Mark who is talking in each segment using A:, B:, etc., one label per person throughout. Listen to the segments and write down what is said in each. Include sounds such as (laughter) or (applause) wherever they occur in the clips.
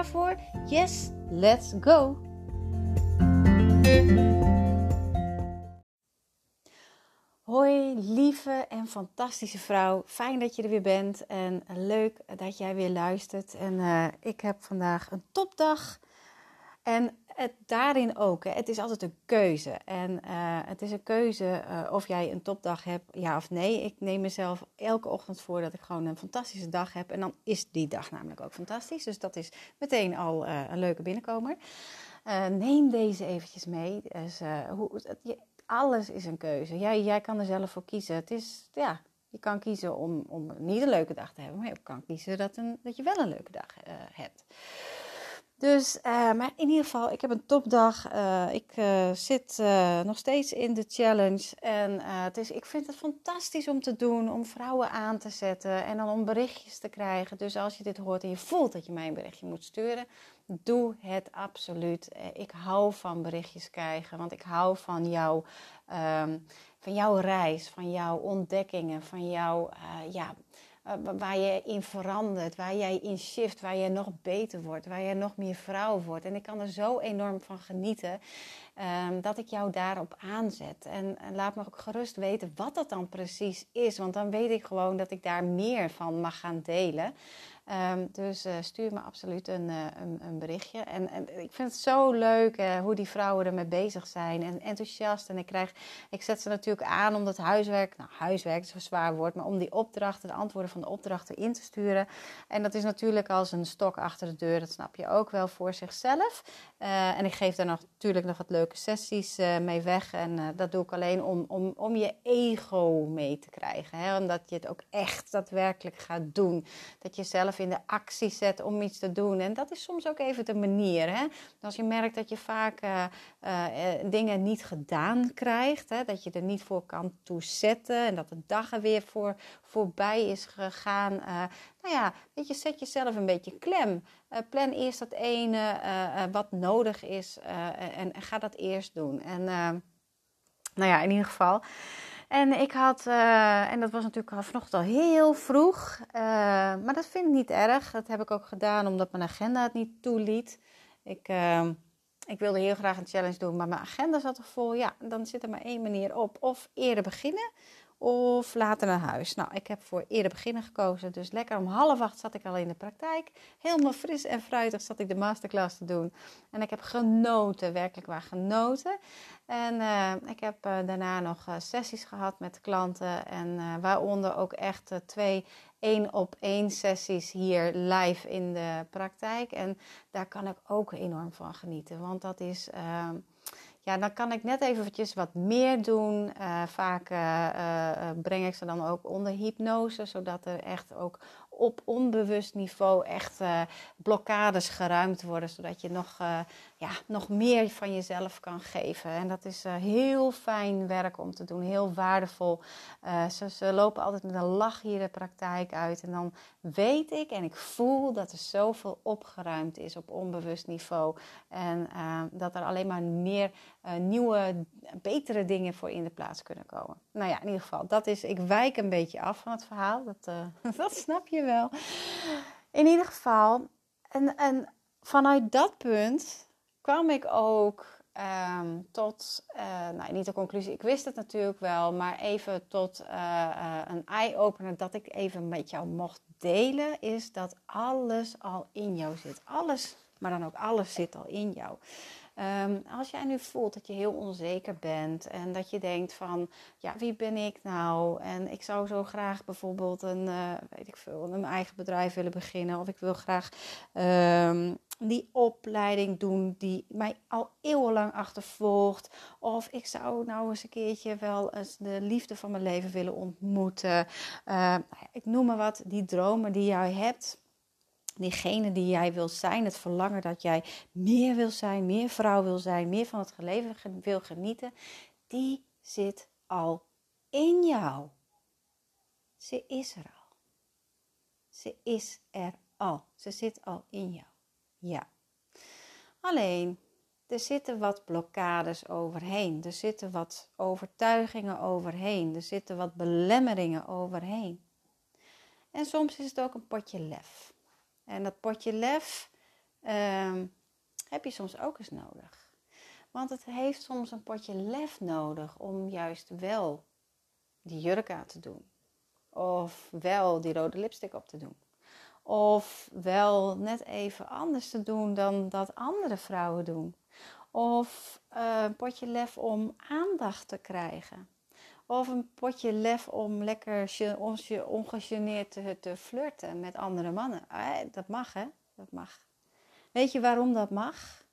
A: voor? Yes, let's go! Hoi, lieve en fantastische vrouw. Fijn dat je er weer bent en leuk dat jij weer luistert. En uh, ik heb vandaag een topdag. En daarin ook. Het is altijd een keuze. En uh, het is een keuze uh, of jij een topdag hebt, ja of nee. Ik neem mezelf elke ochtend voor dat ik gewoon een fantastische dag heb. En dan is die dag namelijk ook fantastisch. Dus dat is meteen al uh, een leuke binnenkomer. neem deze eventjes mee. Dus, hoe, alles is een keuze. Jij, jij kan er zelf voor kiezen. Het is, ja, je kan kiezen om, om niet een leuke dag te hebben, maar je kan kiezen dat, een, dat je wel een leuke dag hebt. Dus, uh, maar in ieder geval, ik heb een topdag. Uh, ik zit nog steeds in de challenge. En het is, ik vind het fantastisch om te doen, om vrouwen aan te zetten en dan om berichtjes te krijgen. Dus als je dit hoort en je voelt dat je mij een berichtje moet sturen, doe het absoluut. Ik hou van berichtjes krijgen, want ik hou van jou, um, van jouw reis, van jouw ontdekkingen, van jouw, ja, uh, waar je in verandert, waar jij in shift, waar je nog beter wordt, waar je nog meer vrouw wordt. En ik kan er zo enorm van genieten um, dat ik jou daarop aanzet. En, laat me ook gerust weten wat dat dan precies is, want dan weet ik gewoon dat ik daar meer van mag gaan delen. Um, dus uh, stuur me absoluut een, uh, een, een berichtje. En, en, ik vind het zo leuk uh, hoe die vrouwen ermee bezig zijn en enthousiast. En ik, krijg, ik zet ze natuurlijk aan om dat huiswerk, nou huiswerk is een zwaar woord, maar om die opdrachten, de antwoorden van de opdrachten in te sturen. En dat is natuurlijk als een stok achter de deur, dat snap je ook wel voor zichzelf. en ik geef daar natuurlijk nog wat leuke sessies mee weg. En dat doe ik alleen om, om, om je ego mee te krijgen. Hè? Omdat je het ook echt daadwerkelijk gaat doen. Dat je zelf in de actie zet om iets te doen. En dat is soms ook even de manier. Hè? Als je merkt dat je vaak uh, uh, dingen niet gedaan krijgt, hè? dat je er niet voor kan toezetten en dat de dag er weer voor, voorbij is gegaan. Uh, nou ja, weet je, zet jezelf een beetje klem. plan eerst dat ene wat nodig is en, en, ga dat eerst doen. En nou ja, in ieder geval. En ik had, en dat was natuurlijk vanochtend al heel vroeg, maar dat vind ik niet erg. Dat heb ik ook gedaan omdat mijn agenda het niet toeliet. Ik, ik wilde heel graag een challenge doen, maar mijn agenda zat er vol. Ja, dan zit er maar één manier op. Of eerder beginnen of later naar huis. Nou, ik heb voor eerder beginnen gekozen. Dus lekker om half acht zat ik al in de praktijk. Helemaal fris en fruitig zat ik de masterclass te doen. En ik heb genoten, werkelijk waar genoten. En uh, ik heb uh, daarna nog uh, sessies gehad met klanten. En waaronder ook echt twee één op één sessies hier live in de praktijk. En daar kan ik ook enorm van genieten. Want dat is ehm, ja, dan kan ik net eventjes wat meer doen. Uh, vaak uh, uh, breng ik ze dan ook onder hypnose, zodat er echt ook op onbewust niveau echt blokkades geruimd worden, zodat je nog, ja, nog meer van jezelf kan geven. En dat is heel fijn werk om te doen, heel waardevol. Ze, ze, lopen altijd met een lach hier de praktijk uit. En dan weet ik en ik voel dat er zoveel opgeruimd is op onbewust niveau. En dat er alleen maar meer nieuwe, betere dingen voor in de plaats kunnen komen. Nou ja, in ieder geval, dat is, ik wijk een beetje af van het verhaal. Dat, (laughs) dat snap je wel. In ieder geval, en, en vanuit dat punt kwam ik ook um, tot, uh, nou niet de conclusie, ik wist het natuurlijk wel, maar even tot een eye-opener dat ik even met jou mocht delen, is dat alles al in jou zit. Alles, maar dan ook alles zit al in jou. Um, als jij nu voelt dat je heel onzeker bent en dat je denkt van, ja, wie ben ik nou? En ik zou zo graag bijvoorbeeld een, weet ik veel, een eigen bedrijf willen beginnen. Of ik wil graag, um, die opleiding doen die mij al eeuwenlang achtervolgt. Of ik zou nou eens een keertje wel eens de liefde van mijn leven willen ontmoeten. Uh, ik noem maar wat, die dromen die jij hebt. Diegene die jij wil zijn, het verlangen dat jij meer wil zijn, meer vrouw wil zijn, meer van het leven wil genieten, die zit al in jou. Ze is er al. Ze is er al. Ze zit al in jou. Ja. Alleen, er zitten wat blokkades overheen. Er zitten wat overtuigingen overheen. Er zitten wat belemmeringen overheen. En soms is het ook een potje lef. En dat potje lef ehm, heb je soms ook eens nodig. Want het heeft soms een potje lef nodig om juist wel die jurk aan te doen. Of wel die rode lipstick op te doen. Of wel net even anders te doen dan dat andere vrouwen doen. Of uh, een potje lef om aandacht te krijgen. Of een potje lef om lekker ongegeneerd te, te flirten met andere mannen. Eh, dat mag, hè? Dat mag. Weet je waarom dat mag?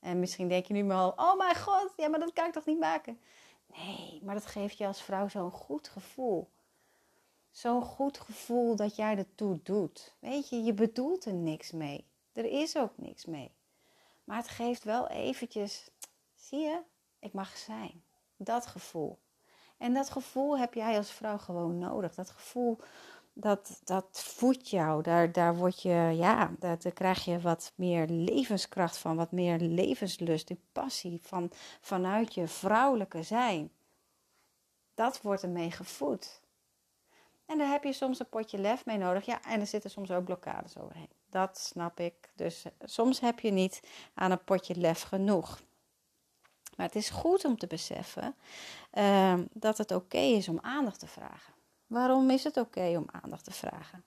A: En misschien denk je nu al, oh mijn god, ja, maar dat kan ik toch niet maken? Nee, maar dat geeft je als vrouw zo'n goed gevoel zo'n goed gevoel dat jij ertoe doet. Weet je, je bedoelt er niks mee. Er is ook niks mee. Maar het geeft wel eventjes, zie je, ik mag zijn. Dat gevoel. En dat gevoel heb jij als vrouw gewoon nodig. Dat gevoel, dat, dat voedt jou. Daar, daar, word je, ja, daar, krijg je wat meer levenskracht van. Wat meer levenslust, die passie van, vanuit je vrouwelijke zijn. Dat wordt ermee gevoed. En daar heb je soms een potje lef mee nodig. Ja, en er zitten soms ook blokkades overheen. Dat snap ik. Dus eh, soms heb je niet aan een potje lef genoeg. Maar het is goed om te beseffen uh, dat het oké is om aandacht te vragen. Waarom is het oké om aandacht te vragen?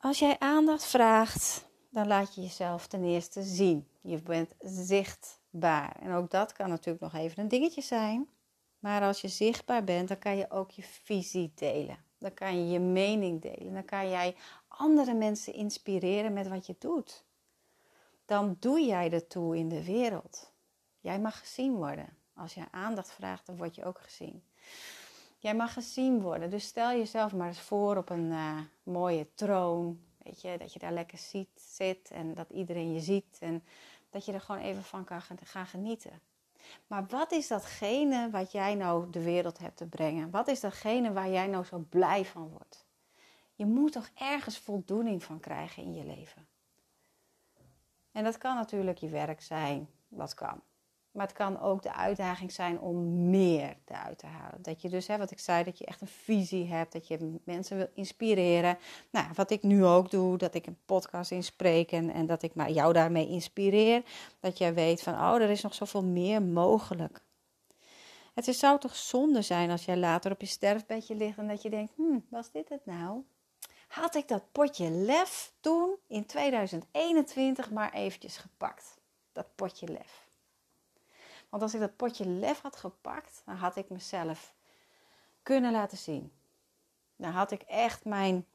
A: Als jij aandacht vraagt, dan laat je jezelf ten eerste zien. Je bent zichtbaar. En ook dat kan natuurlijk nog even een dingetje zijn. Maar als je zichtbaar bent, dan kan je ook je visie delen. Dan kan je je mening delen. Dan kan jij andere mensen inspireren met wat je doet. Dan doe jij ertoe in de wereld. Jij mag gezien worden. Als je aandacht vraagt, dan word je ook gezien. Jij mag gezien worden. Dus stel jezelf maar eens voor op een uh, mooie troon. Weet je, dat je daar lekker ziet, zit en dat iedereen je ziet. En dat je er gewoon even van kan gaan genieten. Maar wat is datgene wat jij nou de wereld hebt te brengen? Wat is datgene waar jij nou zo blij van wordt? Je moet toch ergens voldoening van krijgen in je leven. En dat kan natuurlijk je werk zijn, wat kan. Maar het kan ook de uitdaging zijn om meer eruit te halen. Dat je dus, hè, wat ik zei, dat je echt een visie hebt. Dat je mensen wil inspireren. Nou, wat ik nu ook doe, dat ik een podcast inspreek en, en dat ik maar jou daarmee inspireer. Dat jij weet van, oh, er is nog zoveel meer mogelijk. Het zou toch zonde zijn als jij later op je sterfbedje ligt en dat je denkt, hm, was dit het nou? Had ik dat potje lef toen in 2021 maar eventjes gepakt? Dat potje lef. Want als ik dat potje lef had gepakt, dan had ik mezelf kunnen laten zien. Dan had ik echt mijn,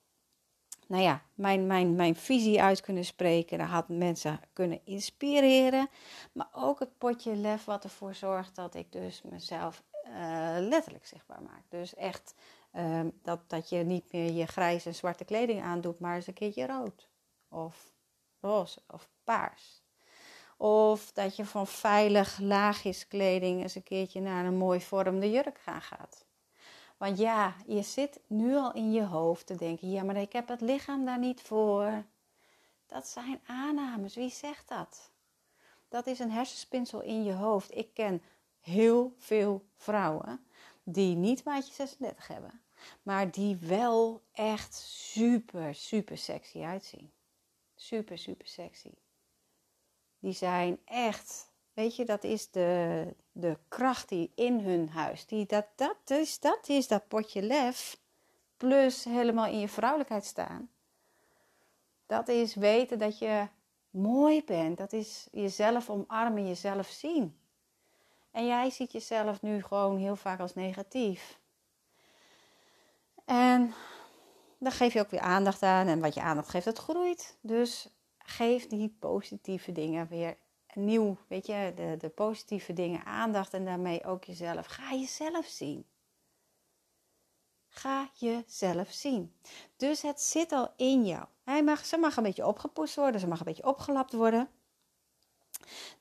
A: nou ja, mijn, mijn, mijn visie uit kunnen spreken. Dan had mensen kunnen inspireren. Maar ook het potje lef wat ervoor zorgt dat ik dus mezelf uh, letterlijk zichtbaar maak. Dus echt uh, dat, dat je niet meer je grijze en zwarte kleding aandoet, maar eens een keertje rood. Of roze of paars. Of dat je van veilig laagjeskleding eens een keertje naar een mooi vormde jurk gaan gaat. Want ja, je zit nu al in je hoofd te denken: ja, maar ik heb het lichaam daar niet voor. Dat zijn aannames. Wie zegt dat? Dat is een hersenspinsel in je hoofd. Ik ken heel veel vrouwen die niet maatje 36 hebben, maar die wel echt super, super sexy uitzien. Super, super sexy die zijn echt, weet je, dat is de, de kracht die in hun huis. Die, dat, dat, is, dat is dat potje lef, plus helemaal in je vrouwelijkheid staan. Dat is weten dat je mooi bent. Dat is jezelf omarmen, jezelf zien. En jij ziet jezelf nu gewoon heel vaak als negatief. En dan geef je ook weer aandacht aan. En wat je aandacht geeft, dat groeit. Dus geef die positieve dingen weer nieuw, weet je, de, de positieve dingen aandacht en daarmee ook jezelf. Ga jezelf zien. Ga jezelf zien. Dus het zit al in jou. Hij mag, ze mag een beetje opgepoest worden, ze mag een beetje opgelapt worden.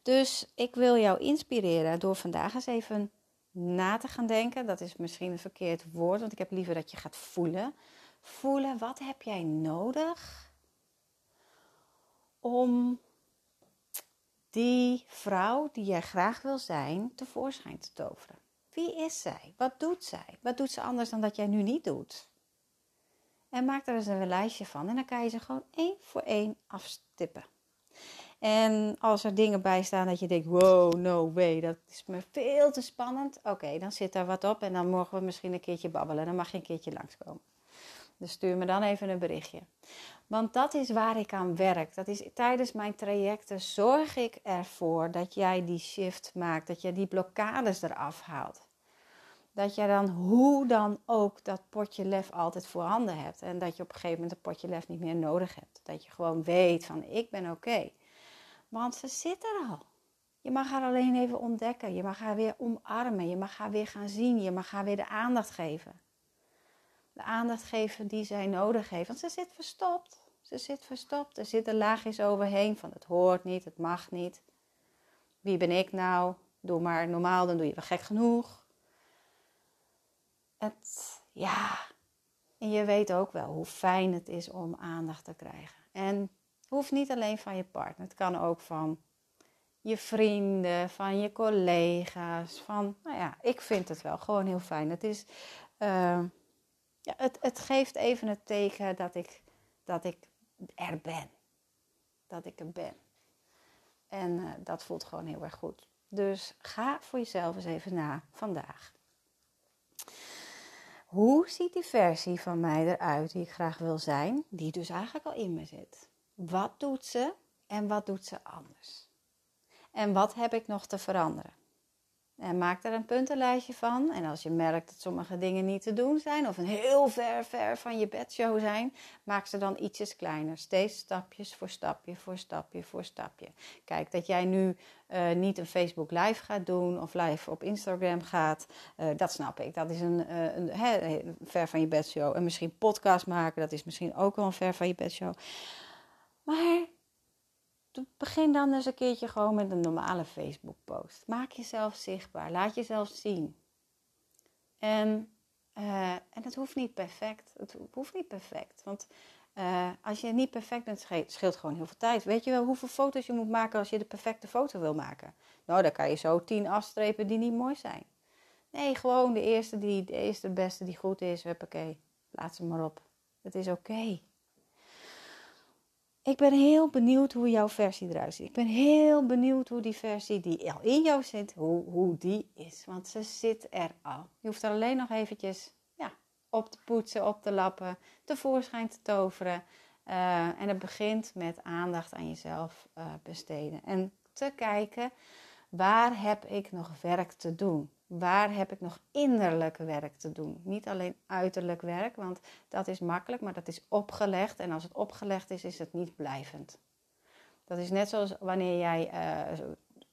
A: Dus ik wil jou inspireren door vandaag eens even na te gaan denken. Dat is misschien een verkeerd woord, want ik heb liever dat je gaat voelen. Voelen, wat heb jij nodig om die vrouw die jij graag wil zijn tevoorschijn te toveren? Wie is zij? Wat doet zij? Wat doet ze anders dan dat jij nu niet doet? En maak er eens een lijstje van en dan kan je ze gewoon één voor één afstippen. En als er dingen bij staan dat je denkt, wow, no way, dat is me veel te spannend. Oké, dan zit daar wat op en dan mogen we misschien een keertje babbelen. Dan mag je een keertje langskomen. Dus stuur me dan even een berichtje. Want dat is waar ik aan werk. Dat is tijdens mijn trajecten zorg ik ervoor dat jij die shift maakt, dat je die blokkades eraf haalt. Dat je dan hoe dan ook dat potje lef altijd voorhanden hebt. En dat je op een gegeven moment het potje lef niet meer nodig hebt. Dat je gewoon weet van ik ben oké. Want ze zit er al. Je mag haar alleen even ontdekken. Je mag haar weer omarmen. Je mag haar weer gaan zien. Je mag haar weer de aandacht geven. De aandacht geven die zij nodig heeft. Want ze zit verstopt. Ze zit verstopt. Er zitten laagjes overheen van het hoort niet, het mag niet. Wie ben ik nou? Doe maar normaal, dan doe je wel gek genoeg. Het, ja. En je weet ook wel hoe fijn het is om aandacht te krijgen. En hoeft niet alleen van je partner. Het kan ook van je vrienden, van je collega's. Van, nou ja, ik vind het wel gewoon heel fijn. Het, is, uh, ja, het, het geeft even het teken dat ik, dat ik er ben. Dat ik er ben. En uh, dat voelt gewoon heel erg goed. Dus ga voor jezelf eens even na vandaag. Hoe ziet die versie van mij eruit die ik graag wil zijn, die dus eigenlijk al in me zit? Wat doet ze en wat doet ze anders? En wat heb ik nog te veranderen? En maak er een puntenlijstje van. En als je merkt dat sommige dingen niet te doen zijn of een heel ver, ver van je bedshow zijn, maak ze dan ietsjes kleiner. Steeds stapjes voor stapje, voor stapje, voor stapje. Kijk, dat jij nu uh, niet een Facebook live gaat doen of live op Instagram gaat, uh, dat snap ik. Dat is een, uh, een ver van je bedshow. En misschien podcast maken, dat is misschien ook wel een ver van je bedshow. Maar begin dan eens een keertje gewoon met een normale Facebook-post. Maak jezelf zichtbaar. Laat jezelf zien. En, uh, en het hoeft niet perfect. Het hoeft niet perfect. Want uh, als je niet perfect bent, scheelt, gewoon heel veel tijd. Weet je wel hoeveel foto's je moet maken als je de perfecte foto wil maken? Nou, dan kan je zo tien afstrepen die niet mooi zijn. Nee, gewoon de eerste, die, de eerste, beste die goed is. Huppakee, laat ze maar op. Het is oké. Ik ben heel benieuwd hoe jouw versie eruit ziet. Ik ben heel benieuwd hoe die versie die al in jou zit, hoe, hoe die is. Want ze zit er al. Je hoeft er alleen nog eventjes ja, op te poetsen, op te lappen, tevoorschijn te toveren. Uh, en het begint met aandacht aan jezelf uh, besteden. En te kijken, waar heb ik nog werk te doen? waar heb ik nog innerlijk werk te doen? Niet alleen uiterlijk werk, want dat is makkelijk, maar dat is opgelegd. En als het opgelegd is, is het niet blijvend. Dat is net zoals wanneer jij uh,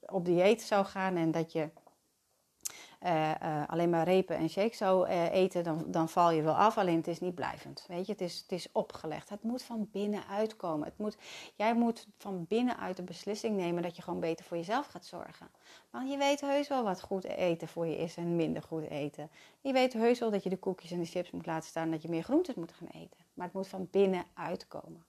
A: op dieet zou gaan en dat je uh, uh, alleen maar repen en shake zou uh, eten, dan, dan val je wel af. Alleen het is niet blijvend. Weet je, het is, het is opgelegd. Het moet van binnenuit komen. Het moet, jij moet van binnenuit de beslissing nemen dat je gewoon beter voor jezelf gaat zorgen. Want je weet heus wel wat goed eten voor je is en minder goed eten. Je weet heus wel dat je de koekjes en de chips moet laten staan en dat je meer groentes moet gaan eten. Maar het moet van binnenuit komen.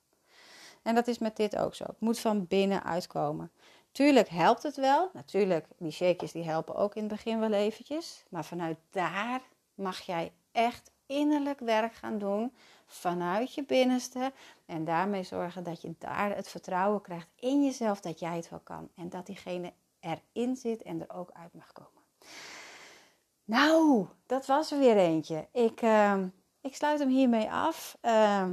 A: En dat is met dit ook zo. Het moet van binnenuit komen. Tuurlijk helpt het wel. Natuurlijk, die shakejes die helpen ook in het begin wel eventjes. Maar vanuit daar mag jij echt innerlijk werk gaan doen. Vanuit je binnenste. En daarmee zorgen dat je daar het vertrouwen krijgt in jezelf dat jij het wel kan. En dat diegene erin zit en er ook uit mag komen. Nou, dat was er weer eentje. Ik, uh, ik sluit hem hiermee af. Uh,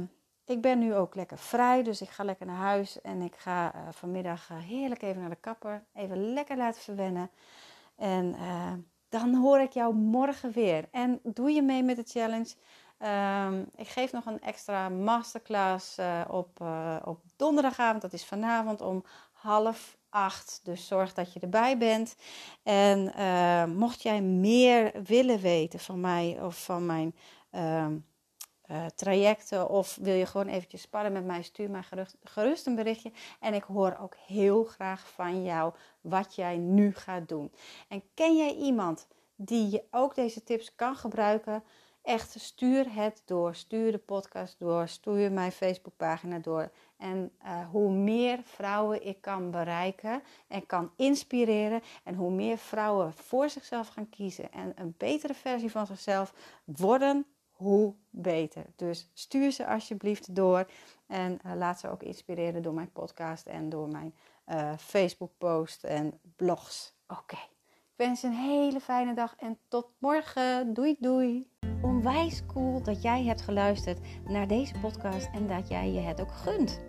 A: ik ben nu ook lekker vrij, dus ik ga lekker naar huis en ik ga uh, vanmiddag uh, heerlijk even naar de kapper. Even lekker laten verwennen. En uh, dan hoor ik jou morgen weer. En doe je mee met de challenge? Ehm, ik geef nog een extra masterclass op, op donderdagavond. Dat is vanavond om half acht. Dus zorg dat je erbij bent. En mocht jij meer willen weten van mij of van mijn ehm, trajecten. Of wil je gewoon eventjes sparren met mij, stuur mij gerust, een berichtje. En ik hoor ook heel graag van jou wat jij nu gaat doen. En ken jij iemand die je ook deze tips kan gebruiken? Echt, stuur het door. Stuur de podcast door. Stuur mijn Facebookpagina door. En uh, hoe meer vrouwen ik kan bereiken en kan inspireren. En hoe meer vrouwen voor zichzelf gaan kiezen en een betere versie van zichzelf worden, hoe beter. Dus stuur ze alsjeblieft door. En uh, laat ze ook inspireren door mijn podcast en door mijn uh, Facebook post en blogs. Oké. Ik wens je een hele fijne dag en tot morgen. Doei doei. Onwijs cool dat jij hebt geluisterd naar deze podcast en dat jij je het ook gunt.